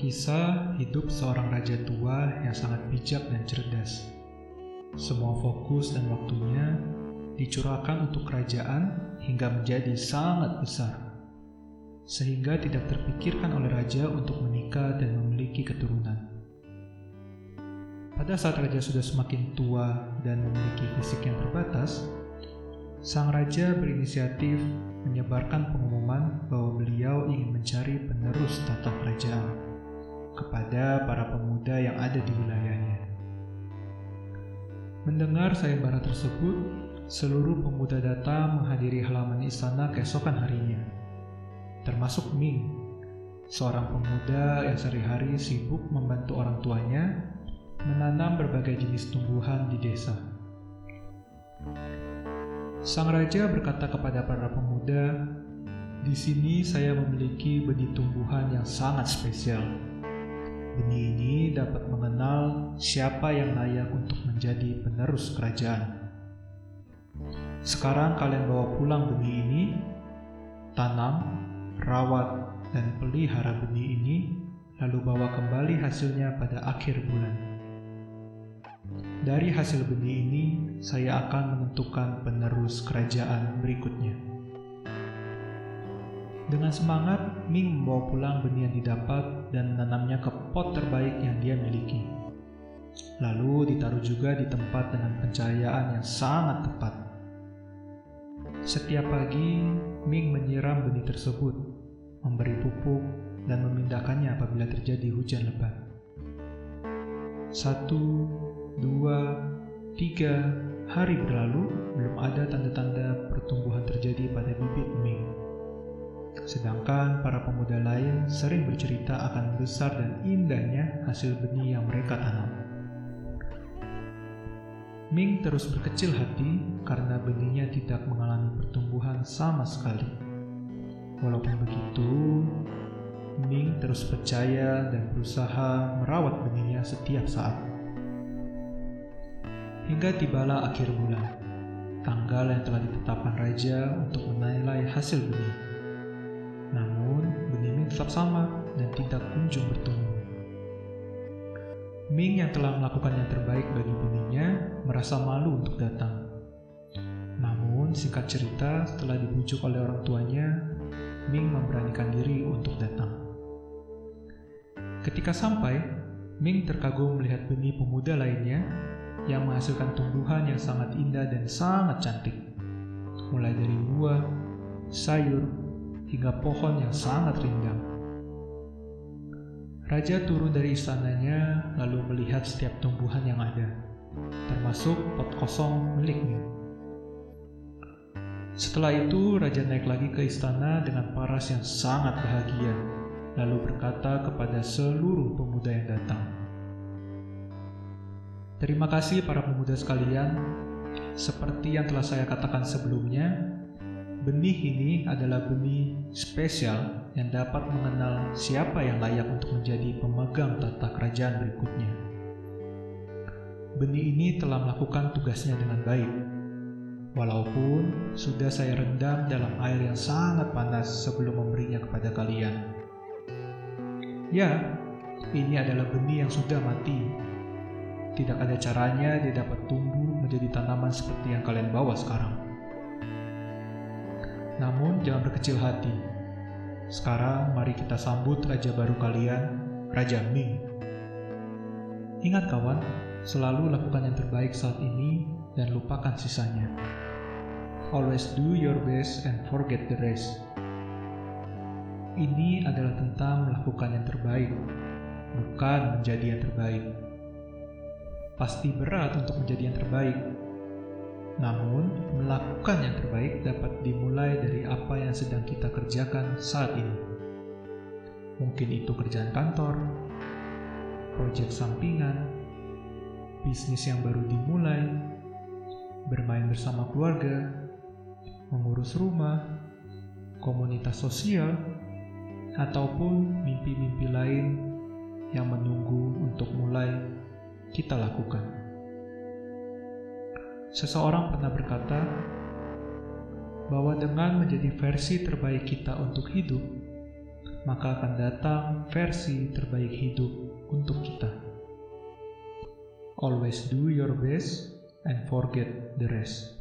Kisah hidup seorang raja tua yang sangat bijak dan cerdas. Semua fokus dan waktunya dicurahkan untuk kerajaan hingga menjadi sangat besar. Sehingga tidak terpikirkan oleh raja untuk menikah dan memiliki keturunan. Pada saat raja sudah semakin tua dan memiliki fisik yang terbatas, sang raja berinisiatif menyebarkan pengumuman bahwa beliau ingin mencari penerus tata kerajaan kepada para pemuda yang ada di wilayahnya. Mendengar sayembara tersebut, seluruh pemuda datang menghadiri halaman istana keesokan harinya, termasuk Ming, seorang pemuda yang sehari-hari sibuk membantu orang tuanya menanam berbagai jenis tumbuhan di desa. Sang raja berkata kepada para pemuda, "Di sini saya memiliki benih tumbuhan yang sangat spesial." Benih ini dapat mengenal siapa yang layak untuk menjadi penerus kerajaan. Sekarang kalian bawa pulang benih ini, tanam, rawat, dan pelihara benih ini, lalu bawa kembali hasilnya pada akhir bulan. Dari hasil benih ini, saya akan menentukan penerus kerajaan berikutnya. Dengan semangat, Ming membawa pulang benih yang didapat dan menanamnya ke pot terbaik yang dia miliki. Lalu ditaruh juga di tempat dengan pencahayaan yang sangat tepat. Setiap pagi, Ming menyiram benih tersebut, memberi pupuk, dan memindahkannya apabila terjadi hujan lebat. Satu, dua, tiga hari berlalu, belum ada tanda-tanda pertumbuhan Sedangkan para pemuda lain sering bercerita akan besar dan indahnya hasil benih yang mereka tanam. Ming terus berkecil hati karena benihnya tidak mengalami pertumbuhan sama sekali. Walaupun begitu, Ming terus percaya dan berusaha merawat benihnya setiap saat. Hingga tibalah akhir bulan, tanggal yang telah ditetapkan raja untuk menilai hasil benih. Tetap sama dan tidak kunjung bertumbuh. Ming yang telah melakukan yang terbaik bagi benihnya merasa malu untuk datang. Namun, singkat cerita, setelah dibujuk oleh orang tuanya, Ming memberanikan diri untuk datang. Ketika sampai, Ming terkagum melihat benih pemuda lainnya yang menghasilkan tumbuhan yang sangat indah dan sangat cantik. Mulai dari buah, sayur, hingga pohon yang sangat rindang. Raja turun dari istananya lalu melihat setiap tumbuhan yang ada, termasuk pot kosong miliknya. Setelah itu, raja naik lagi ke istana dengan paras yang sangat bahagia, lalu berkata kepada seluruh pemuda yang datang, "Terima kasih, para pemuda sekalian. Seperti yang telah saya katakan sebelumnya, Benih ini adalah benih spesial yang dapat mengenal siapa yang layak untuk menjadi pemegang tata kerajaan berikutnya. Benih ini telah melakukan tugasnya dengan baik, walaupun sudah saya rendam dalam air yang sangat panas sebelum memberinya kepada kalian. Ya, ini adalah benih yang sudah mati. Tidak ada caranya dia dapat tumbuh menjadi tanaman seperti yang kalian bawa sekarang. Namun jangan berkecil hati. Sekarang mari kita sambut raja baru kalian, Raja Ming. Ingat kawan, selalu lakukan yang terbaik saat ini dan lupakan sisanya. Always do your best and forget the rest. Ini adalah tentang melakukan yang terbaik, bukan menjadi yang terbaik. Pasti berat untuk menjadi yang terbaik, namun, melakukan yang terbaik dapat dimulai dari apa yang sedang kita kerjakan saat ini. Mungkin itu kerjaan kantor, proyek sampingan, bisnis yang baru dimulai, bermain bersama keluarga, mengurus rumah, komunitas sosial, ataupun mimpi-mimpi lain yang menunggu untuk mulai kita lakukan. Seseorang pernah berkata bahwa dengan menjadi versi terbaik kita untuk hidup, maka akan datang versi terbaik hidup untuk kita. Always do your best and forget the rest.